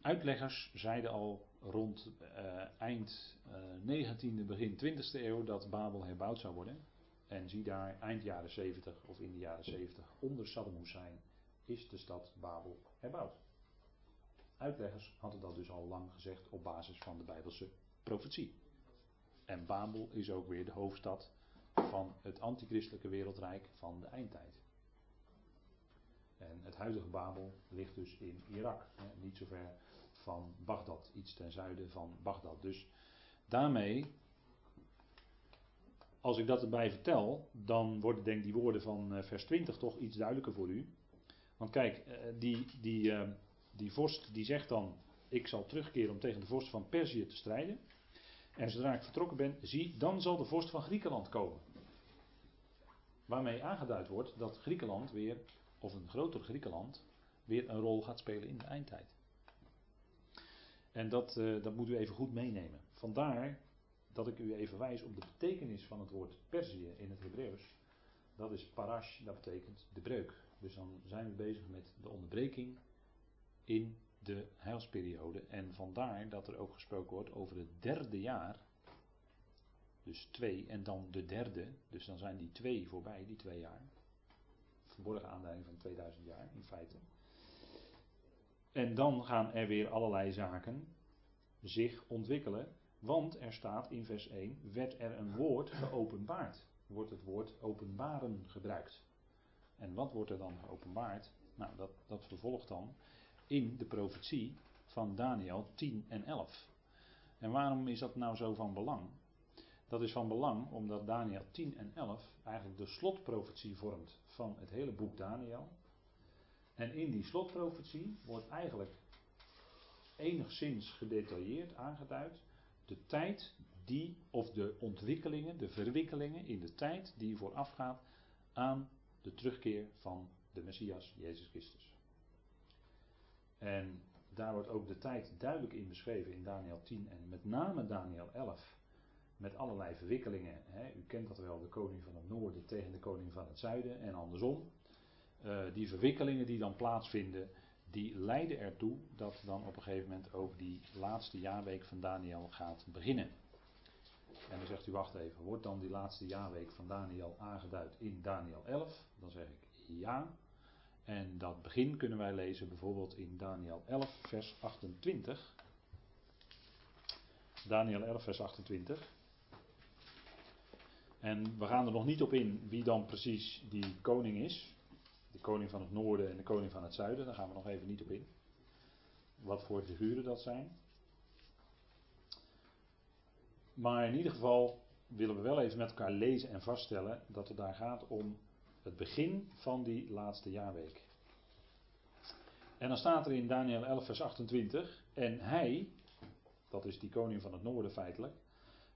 uitleggers zeiden al rond uh, eind uh, 19e, begin 20e eeuw dat Babel herbouwd zou worden. En zie daar, eind jaren 70 of in de jaren 70, onder Saddam Hussein, is de stad Babel herbouwd. Uitleggers hadden dat dus al lang gezegd op basis van de Bijbelse profetie. En Babel is ook weer de hoofdstad van het antichristelijke wereldrijk van de eindtijd. En het huidige Babel ligt dus in Irak, hè, niet zo ver van Bagdad, iets ten zuiden van Bagdad. Dus daarmee, als ik dat erbij vertel, dan worden denk ik die woorden van uh, vers 20 toch iets duidelijker voor u. Want kijk, uh, die, die, uh, die vorst die zegt dan, ik zal terugkeren om tegen de vorst van Perzië te strijden. En zodra ik vertrokken ben, zie, dan zal de vorst van Griekenland komen. Waarmee aangeduid wordt dat Griekenland weer, of een groter Griekenland, weer een rol gaat spelen in de eindtijd. En dat, uh, dat moet u even goed meenemen. Vandaar dat ik u even wijs op de betekenis van het woord Perzië in het Hebreeuws. Dat is parash, dat betekent de breuk. Dus dan zijn we bezig met de onderbreking in de heilsperiode. En vandaar dat er ook gesproken wordt over het derde jaar. Dus twee en dan de derde. Dus dan zijn die twee voorbij, die twee jaar. Verborgen aanleiding van 2000 jaar in feite. En dan gaan er weer allerlei zaken zich ontwikkelen. Want er staat in vers 1: werd er een woord geopenbaard. Wordt het woord openbaren gebruikt. En wat wordt er dan geopenbaard? Nou, dat, dat vervolgt dan in de profetie van Daniel 10 en 11. En waarom is dat nou zo van belang? Dat is van belang omdat Daniel 10 en 11 eigenlijk de slotprofetie vormt van het hele boek Daniel. En in die slotprofetie wordt eigenlijk enigszins gedetailleerd aangeduid de tijd die, of de ontwikkelingen, de verwikkelingen in de tijd die voorafgaat aan de terugkeer van de Messias, Jezus Christus. En daar wordt ook de tijd duidelijk in beschreven in Daniel 10 en met name Daniel 11. Met allerlei verwikkelingen. Hè. U kent dat wel, de koning van het noorden tegen de koning van het zuiden en andersom. Uh, die verwikkelingen die dan plaatsvinden, die leiden ertoe dat dan op een gegeven moment ook die laatste jaarweek van Daniel gaat beginnen. En dan zegt u, wacht even, wordt dan die laatste jaarweek van Daniel aangeduid in Daniel 11? Dan zeg ik ja. En dat begin kunnen wij lezen bijvoorbeeld in Daniel 11, vers 28. Daniel 11, vers 28. En we gaan er nog niet op in wie dan precies die koning is. De koning van het noorden en de koning van het zuiden. Daar gaan we nog even niet op in. Wat voor figuren dat zijn. Maar in ieder geval willen we wel even met elkaar lezen en vaststellen dat het daar gaat om het begin van die laatste jaarweek. En dan staat er in Daniel 11, vers 28. En hij, dat is die koning van het noorden feitelijk,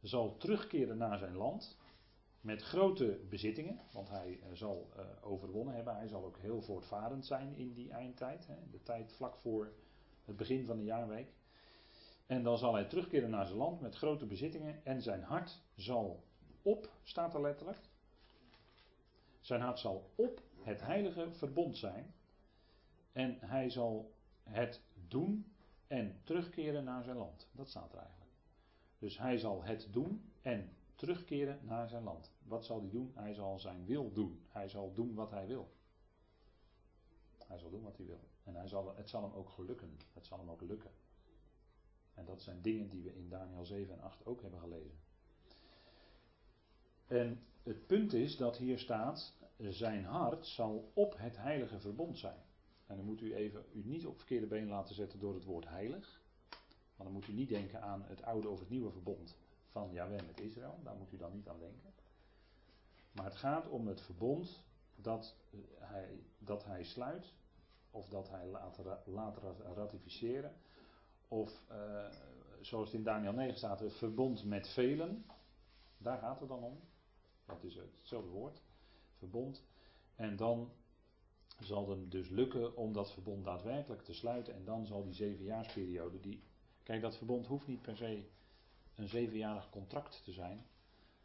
zal terugkeren naar zijn land met grote bezittingen, want hij eh, zal uh, overwonnen hebben. Hij zal ook heel voortvarend zijn in die eindtijd, hè, de tijd vlak voor het begin van de jaarweek. En dan zal hij terugkeren naar zijn land met grote bezittingen en zijn hart zal op, staat er letterlijk. Zijn hart zal op het heilige verbond zijn en hij zal het doen en terugkeren naar zijn land. Dat staat er eigenlijk. Dus hij zal het doen en terugkeren naar zijn land. Wat zal hij doen? Hij zal zijn wil doen. Hij zal doen wat hij wil. Hij zal doen wat hij wil. En hij zal, het zal hem ook gelukken. Het zal hem ook lukken. En dat zijn dingen die we in Daniel 7 en 8 ook hebben gelezen. En het punt is dat hier staat: zijn hart zal op het heilige verbond zijn. En dan moet u even u niet op verkeerde been laten zetten door het woord heilig. Maar dan moet u niet denken aan het oude of het nieuwe verbond van Yahweh met Israël. Daar moet u dan niet aan denken. Maar het gaat om het verbond dat eh, hij, dat hij sluit. Of dat hij laat, laat ratificeren. Of uh, zoals het in Daniel 9 staat, het verbond met velen. Daar gaat het dan om. Dat is hetzelfde woord. Verbond. En dan zal het dus lukken om dat verbond daadwerkelijk te sluiten. En dan zal die zevenjaarsperiode, die, kijk dat verbond hoeft niet per se een zevenjarig contract te zijn.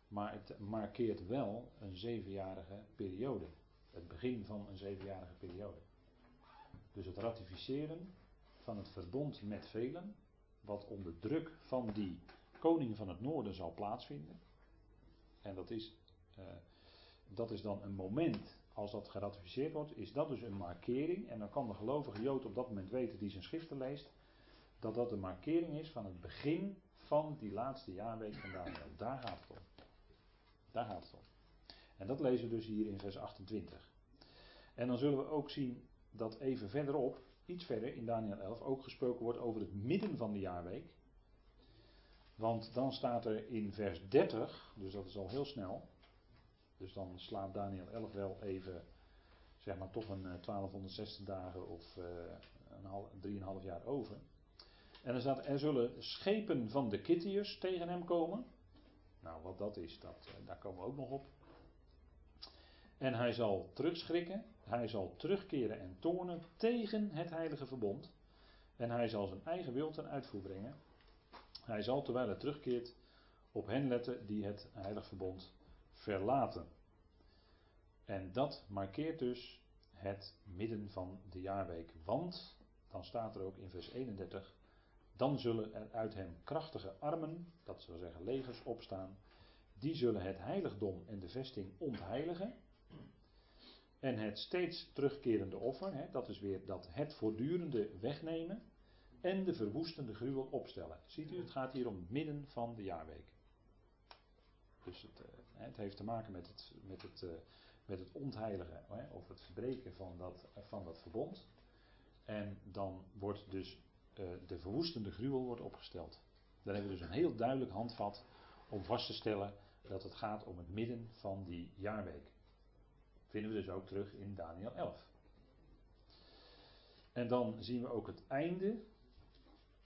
Maar het markeert wel een zevenjarige periode. Het begin van een zevenjarige periode. Dus het ratificeren van het verbond met velen, wat onder druk van die koning van het noorden zal plaatsvinden. En dat is, uh, dat is dan een moment als dat geratificeerd wordt, is dat dus een markering. En dan kan de gelovige Jood op dat moment weten die zijn schriften leest. Dat dat een markering is van het begin van die laatste jaarweek van Daniel. Daar gaat het om. Daar gaat het om. En dat lezen we dus hier in vers 28. En dan zullen we ook zien dat even verderop, iets verder in Daniel 11, ook gesproken wordt over het midden van de jaarweek. Want dan staat er in vers 30, dus dat is al heel snel. Dus dan slaat Daniel 11 wel even, zeg maar toch een 1260 eh, dagen of uh, een 3,5 jaar over. En er staat, er zullen schepen van de Kittiërs tegen hem komen. Nou, wat dat is, dat, eh, daar komen we ook nog op. En hij zal terugschrikken, hij zal terugkeren en toornen tegen het heilige verbond. En hij zal zijn eigen wil ten uitvoer brengen. Hij zal, terwijl hij terugkeert, op hen letten die het heilige verbond verlaten. En dat markeert dus het midden van de jaarweek. Want, dan staat er ook in vers 31, dan zullen er uit hem krachtige armen, dat wil zeggen legers, opstaan. Die zullen het heiligdom en de vesting ontheiligen. En het steeds terugkerende offer, hè, dat is weer dat het voortdurende wegnemen. En de verwoestende gruwel opstellen. Ziet u, het gaat hier om het midden van de jaarweek. Dus het, uh, het heeft te maken met het, met het, uh, met het of het verbreken van dat, van dat verbond. En dan wordt dus uh, de verwoestende gruwel wordt opgesteld. Dan hebben we dus een heel duidelijk handvat om vast te stellen dat het gaat om het midden van die jaarweek. Vinden we dus ook terug in Daniel 11. En dan zien we ook het einde.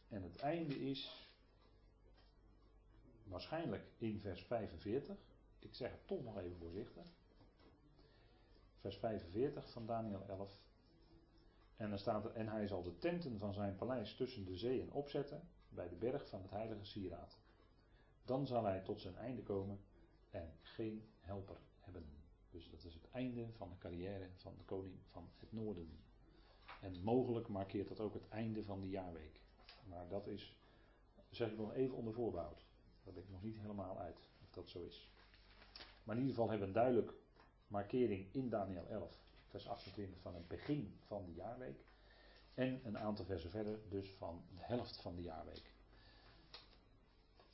En het einde is waarschijnlijk in vers 45. Ik zeg het toch nog even voorzichtig. Vers 45 van Daniel 11. En dan staat er, en hij zal de tenten van zijn paleis tussen de zeeën opzetten, bij de berg van het heilige sieraad. Dan zal hij tot zijn einde komen en geen helper hebben. Dus dat is het einde van de carrière van de koning van het noorden. En mogelijk markeert dat ook het einde van de jaarweek. Maar dat is, zeg ik nog even onder voorbehoud. Dat ligt nog niet helemaal uit of dat zo is. Maar in ieder geval hebben we een duidelijk markering in Daniel 11, vers 28 van het begin van de jaarweek. En een aantal versen verder dus van de helft van de jaarweek.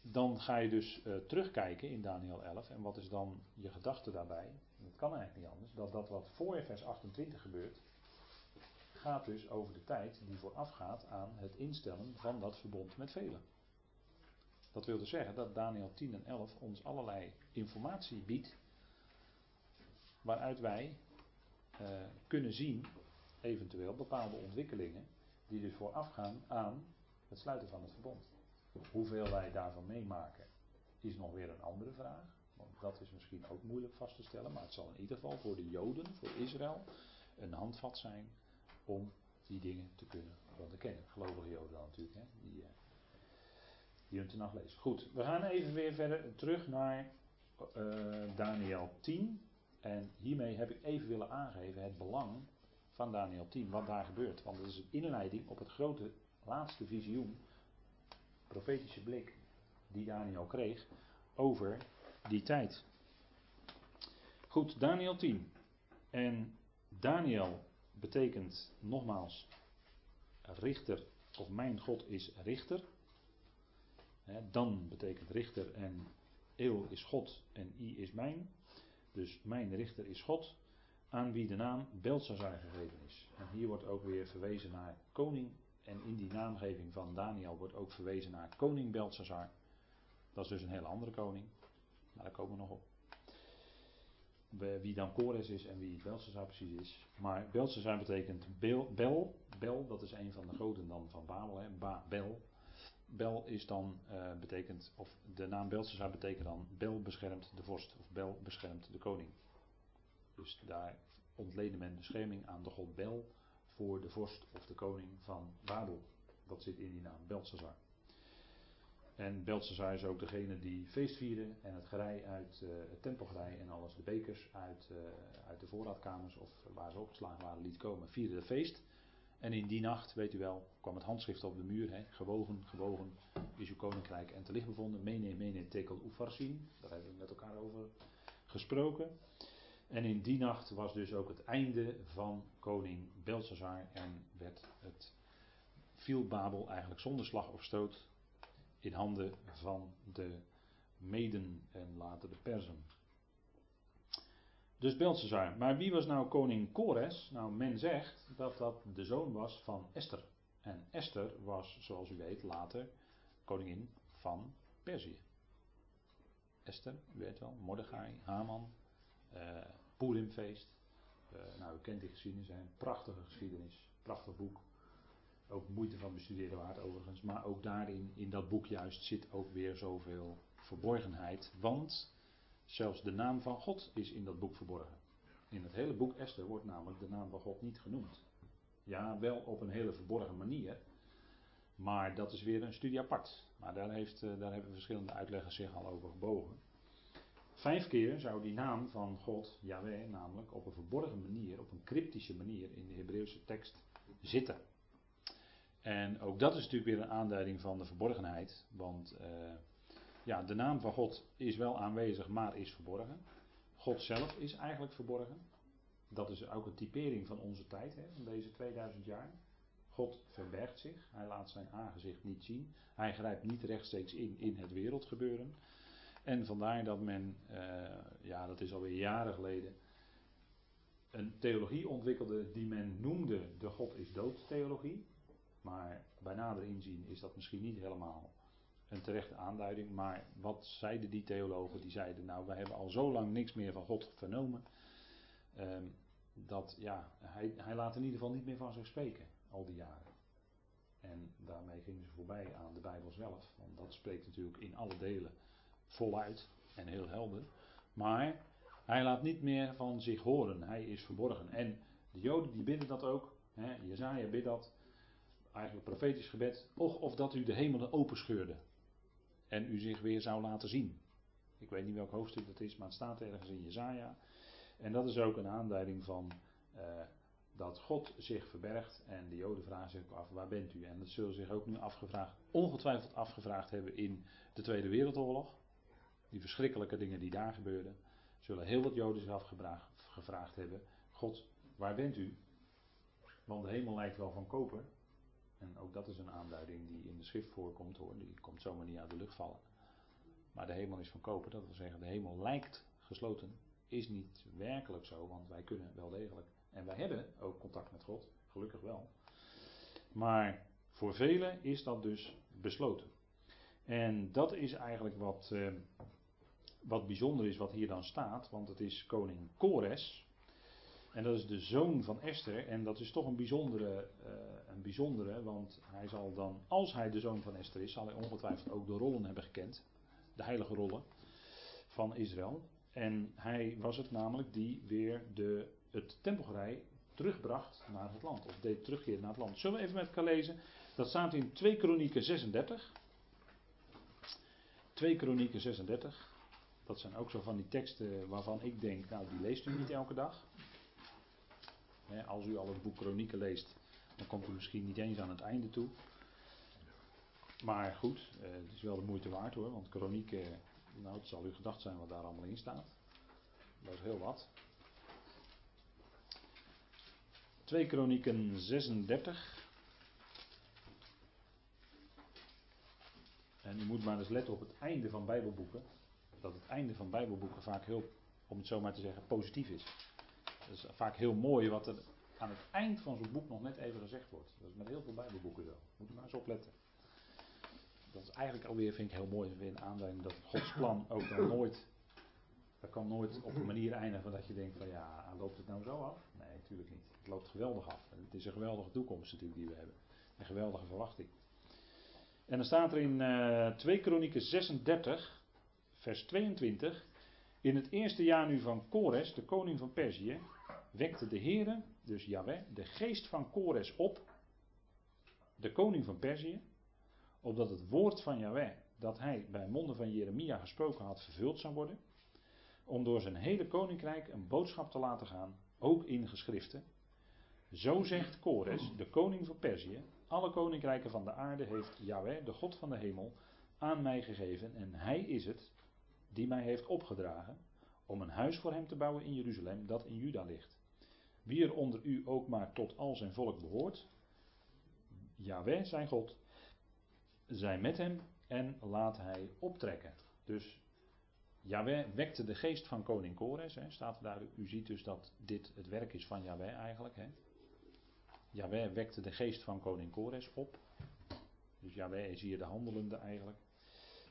Dan ga je dus uh, terugkijken in Daniel 11 en wat is dan je gedachte daarbij? Het kan eigenlijk niet anders, dat dat wat voor vers 28 gebeurt, gaat dus over de tijd die voorafgaat aan het instellen van dat verbond met velen. Dat wil dus zeggen dat Daniel 10 en 11 ons allerlei informatie biedt, waaruit wij uh, kunnen zien, eventueel bepaalde ontwikkelingen, die dus voorafgaan aan het sluiten van het verbond. Hoeveel wij daarvan meemaken, is nog weer een andere vraag. Want dat is misschien ook moeilijk vast te stellen, maar het zal in ieder geval voor de Joden, voor Israël, een handvat zijn om die dingen te kunnen onderkennen. Gelovige Joden natuurlijk, hè, die, uh, die hun nacht lezen. Goed, we gaan even weer verder terug naar uh, Daniel 10. En hiermee heb ik even willen aangeven het belang van Daniel 10, wat daar gebeurt. Want het is een inleiding op het grote laatste visioen, profetische blik, die Daniel kreeg over die tijd. Goed, Daniel 10. En Daniel betekent nogmaals richter, of mijn God is richter. dan betekent richter en eeuw is God en i is mijn. Dus mijn richter is God, aan wie de naam Belshazzar gegeven is. En hier wordt ook weer verwezen naar koning. En in die naamgeving van Daniel wordt ook verwezen naar koning Belshazzar. Dat is dus een hele andere koning. Maar daar komen we nog op. Wie dan Kores is en wie Belshazzar precies is. Maar Belshazzar betekent Bel, Bel. Dat is een van de goden dan van Babel. Bel. Bel is dan, uh, betekent, of de naam Belshazzar betekent dan Bel beschermt de vorst, of Bel beschermt de koning. Dus daar ontleden men bescherming aan de god Bel voor de vorst of de koning van Babel. Dat zit in die naam Belshazzar. En Belshazzar is ook degene die feest vierde en het gerei uit uh, het tempelgerei en alles, de bekers uit, uh, uit de voorraadkamers of waar ze opgeslagen waren liet komen, vierde de feest. En in die nacht, weet u wel, kwam het handschrift op de muur. Hè, gewogen, gewogen is uw koninkrijk en te licht bevonden. Mene, mene, tekel, ufarsin. Daar hebben we met elkaar over gesproken. En in die nacht was dus ook het einde van koning Belshazzar. En werd het, viel Babel eigenlijk zonder slag of stoot in handen van de Meden en later de Persen. Dus Belshazzar. Maar wie was nou koning Kores? Nou, men zegt dat dat de zoon was van Esther. En Esther was, zoals u weet, later koningin van Perzië. Esther, u weet wel, Mordechai, Haman, uh, Purimfeest. Uh, nou, u kent die geschiedenis, een prachtige geschiedenis, prachtig boek. ook moeite van bestuderen waard overigens. Maar ook daarin, in dat boek juist, zit ook weer zoveel verborgenheid. Want zelfs de naam van God is in dat boek verborgen. In het hele boek Esther wordt namelijk de naam van God niet genoemd. Ja, wel op een hele verborgen manier. Maar dat is weer een studie apart. Maar daar, heeft, eh, daar hebben verschillende uitleggers zich al over gebogen. Vijf keer zou die naam van God, Yahweh, namelijk op een verborgen manier, op een cryptische manier in de Hebreeuwse tekst zitten. En ook dat is natuurlijk weer een aanduiding van de verborgenheid. Want uh, ja, de naam van God is wel aanwezig, maar is verborgen. God zelf is eigenlijk verborgen. Dat is ook een typering van onze tijd, hè, van deze 2000 jaar. God verbergt zich, hij laat zijn aangezicht niet zien. Hij grijpt niet rechtstreeks in in het wereldgebeuren. En vandaar dat men, uh, ja, dat is alweer jaren geleden, een theologie ontwikkelde die men noemde de God is dood theologie. Maar bij nader inzien is dat misschien niet helemaal een terechte aanduiding. Maar wat zeiden die theologen? Die zeiden, nou, wij hebben al zo lang niks meer van God vernomen. Um, dat, ja, hij, hij laat in ieder geval niet meer van zich spreken, al die jaren. En daarmee gingen ze voorbij aan de Bijbel zelf. Want dat spreekt natuurlijk in alle delen voluit en heel helder. Maar hij laat niet meer van zich horen. Hij is verborgen. En de Joden die bidden dat ook. Hè, Jezaja bidt dat. Eigenlijk profetisch gebed. Och of dat u de hemelen openscheurde. En u zich weer zou laten zien. Ik weet niet welk hoofdstuk dat is, maar het staat ergens in Jezaja. En dat is ook een aanduiding van uh, dat God zich verbergt. En de Joden vragen zich af, waar bent u? En dat zullen zich ook nu afgevraagd, ongetwijfeld afgevraagd hebben in de Tweede Wereldoorlog. Die verschrikkelijke dingen die daar gebeurden. Zullen heel wat Joden zich afgevraagd hebben, God, waar bent u? Want de hemel lijkt wel van koper. En ook dat is een aanduiding die in de schrift voorkomt hoor. Die komt zomaar niet uit de lucht vallen. Maar de hemel is van koper. Dat wil zeggen, de hemel lijkt gesloten. Is niet werkelijk zo, want wij kunnen wel degelijk. En wij hebben ook contact met God. Gelukkig wel. Maar voor velen is dat dus besloten. En dat is eigenlijk wat, eh, wat bijzonder is wat hier dan staat. Want het is koning Kores. En dat is de zoon van Esther. En dat is toch een bijzondere, uh, een bijzondere. Want hij zal dan, als hij de zoon van Esther is, zal hij ongetwijfeld ook de rollen hebben gekend. De heilige rollen van Israël. En hij was het namelijk die weer de, het tempelgerij terugbracht naar het land. Of deed terugkeren naar het land. Zullen we even met elkaar lezen? Dat staat in 2 Kronieken 36. 2 Kronieken 36. Dat zijn ook zo van die teksten waarvan ik denk, nou die leest u niet elke dag. Als u al het boek Kronieken leest, dan komt u misschien niet eens aan het einde toe. Maar goed, eh, het is wel de moeite waard hoor, want Kronieken, nou het zal u gedacht zijn wat daar allemaal in staat. Dat is heel wat. 2 Kronieken 36. En u moet maar eens letten op het einde van Bijbelboeken. Dat het einde van Bijbelboeken vaak heel, om het zo maar te zeggen, positief is. Dat is vaak heel mooi wat er aan het eind van zo'n boek nog net even gezegd wordt. Dat is met heel veel Bijbelboeken zo. Moet u maar eens opletten. Dat is eigenlijk alweer, vind ik heel mooi, weer een aanleiding dat Gods plan ook dan nooit. Dat kan nooit op een manier eindigen dat je denkt van ja, loopt het nou zo af? Nee, natuurlijk niet. Het loopt geweldig af. Het is een geweldige toekomst natuurlijk die we hebben. Een geweldige verwachting. En dan staat er in uh, 2 Kronieken 36, vers 22. In het eerste jaar nu van Kores, de koning van Perzië, wekte de Heere, dus Yahweh, de geest van Kores op, de koning van Perzië, opdat het woord van Yahweh, dat hij bij monden van Jeremia gesproken had, vervuld zou worden, om door zijn hele koninkrijk een boodschap te laten gaan, ook in geschriften. Zo zegt Kores, de koning van Perzië, alle koninkrijken van de aarde heeft Yahweh, de God van de hemel, aan mij gegeven en hij is het die mij heeft opgedragen om een huis voor hem te bouwen in Jeruzalem dat in Juda ligt. Wie er onder u ook maar tot al zijn volk behoort, Yahweh zijn God, zij met hem en laat hij optrekken. Dus Yahweh wekte de geest van koning Kores, hè, staat. U ziet dus dat dit het werk is van Yahweh eigenlijk. Hè. Wekte de geest van koning Kores op. Dus Yahweh is hier de handelende eigenlijk.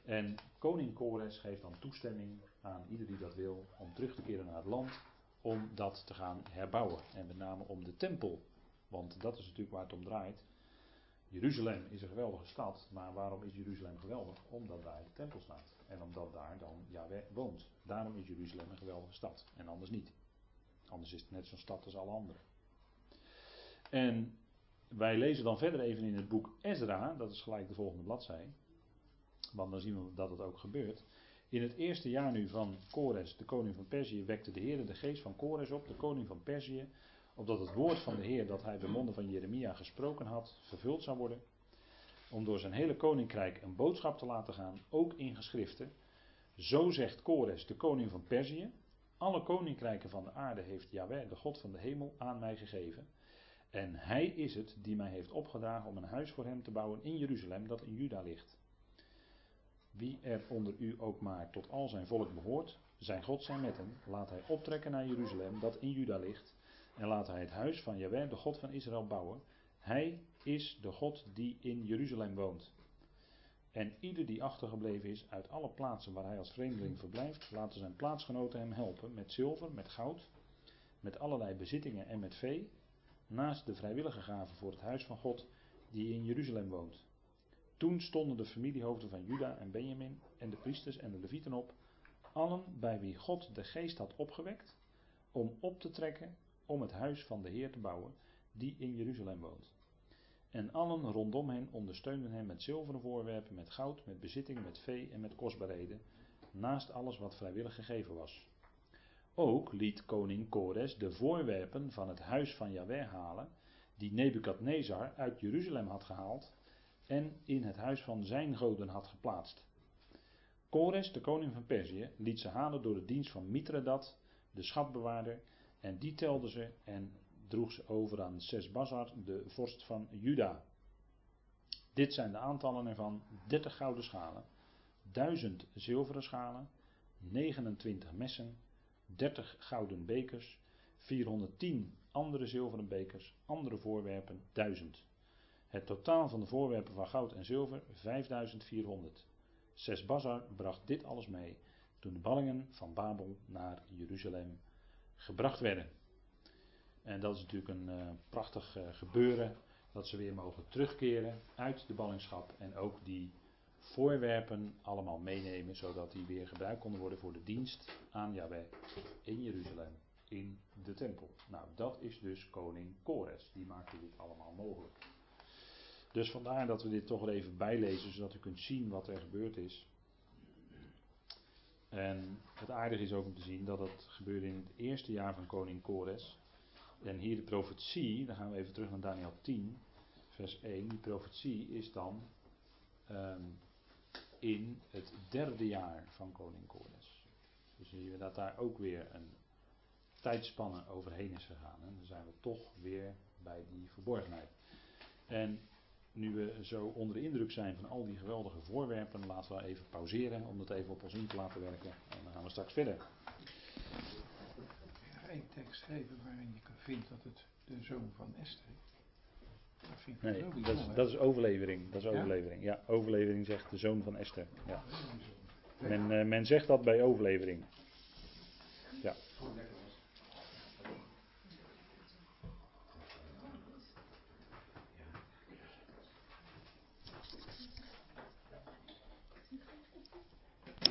En koning Kores geeft dan toestemming aan ieder die dat wil om terug te keren naar het land. Om dat te gaan herbouwen. En met name om de tempel. Want dat is natuurlijk waar het om draait. Jeruzalem is een geweldige stad, maar waarom is Jeruzalem geweldig? Omdat daar de tempel staat. En omdat daar dan Yahweh woont. Daarom is Jeruzalem een geweldige stad. En anders niet. Anders is het net zo'n stad als alle andere. En wij lezen dan verder even in het boek Ezra, dat is gelijk de volgende bladzij. Want dan zien we dat het ook gebeurt. In het eerste jaar nu van Kores, de koning van Perzië, wekte de Heer de geest van Kores op, de koning van Perzië, opdat het woord van de Heer dat hij bij monden van Jeremia gesproken had, vervuld zou worden. Om door zijn hele koninkrijk een boodschap te laten gaan, ook in geschriften. Zo zegt Kores, de koning van Perzië. Alle koninkrijken van de aarde heeft Yahweh, de God van de hemel, aan mij gegeven. En hij is het die mij heeft opgedragen om een huis voor hem te bouwen in Jeruzalem, dat in Juda ligt. Wie er onder u ook maar tot al zijn volk behoort, zijn God zijn met hem. Laat hij optrekken naar Jeruzalem, dat in Juda ligt. En laat hij het huis van Jaweh, de God van Israël, bouwen. Hij is de God die in Jeruzalem woont. En ieder die achtergebleven is uit alle plaatsen waar hij als vreemdeling verblijft, laten zijn plaatsgenoten hem helpen met zilver, met goud, met allerlei bezittingen en met vee, naast de vrijwillige gaven voor het huis van God die in Jeruzalem woont. Toen stonden de familiehoofden van Juda en Benjamin en de priesters en de levieten op, allen bij wie God de geest had opgewekt, om op te trekken om het huis van de Heer te bouwen, die in Jeruzalem woont. En allen rondom hen ondersteunden hem met zilveren voorwerpen, met goud, met bezitting, met vee en met kostbaarheden, naast alles wat vrijwillig gegeven was. Ook liet koning Kores de voorwerpen van het huis van Jahweh halen, die Nebukadnezar uit Jeruzalem had gehaald en in het huis van zijn goden had geplaatst. Kores, de koning van Perzië, liet ze halen door de dienst van Mithredat, de schatbewaarder, en die telde ze en droeg ze over aan Sesbazar, de vorst van Juda. Dit zijn de aantallen ervan: 30 gouden schalen, 1000 zilveren schalen, 29 messen, 30 gouden bekers, 410 andere zilveren bekers, andere voorwerpen 1000. Het totaal van de voorwerpen van goud en zilver 5400. Sesbazar bracht dit alles mee toen de ballingen van Babel naar Jeruzalem gebracht werden. En dat is natuurlijk een uh, prachtig uh, gebeuren dat ze weer mogen terugkeren uit de ballingschap en ook die voorwerpen allemaal meenemen zodat die weer gebruikt konden worden voor de dienst aan Yahweh in Jeruzalem in de tempel. Nou, dat is dus koning Kores, die maakte dit allemaal mogelijk. Dus vandaar dat we dit toch even bijlezen, zodat u kunt zien wat er gebeurd is. En het aardige is ook om te zien dat het gebeurde in het eerste jaar van koning Kores. En hier de profetie, dan gaan we even terug naar Daniel 10, vers 1. Die profetie is dan um, in het derde jaar van koning Kores. Dus zien we dat daar ook weer een tijdspanne overheen is gegaan. En dan zijn we toch weer bij die verborgenheid. En nu we zo onder de indruk zijn van al die geweldige voorwerpen, laten we even pauzeren om dat even op ons in te laten werken. En dan gaan we straks verder. Geen tekst geven waarin je vindt dat het de zoon van Esther is. Dat vind ik nee, dat is, dat is overlevering. Dat is overlevering. Ja? ja, overlevering zegt de zoon van Esther. Ja. Men, uh, men zegt dat bij overlevering. Ja.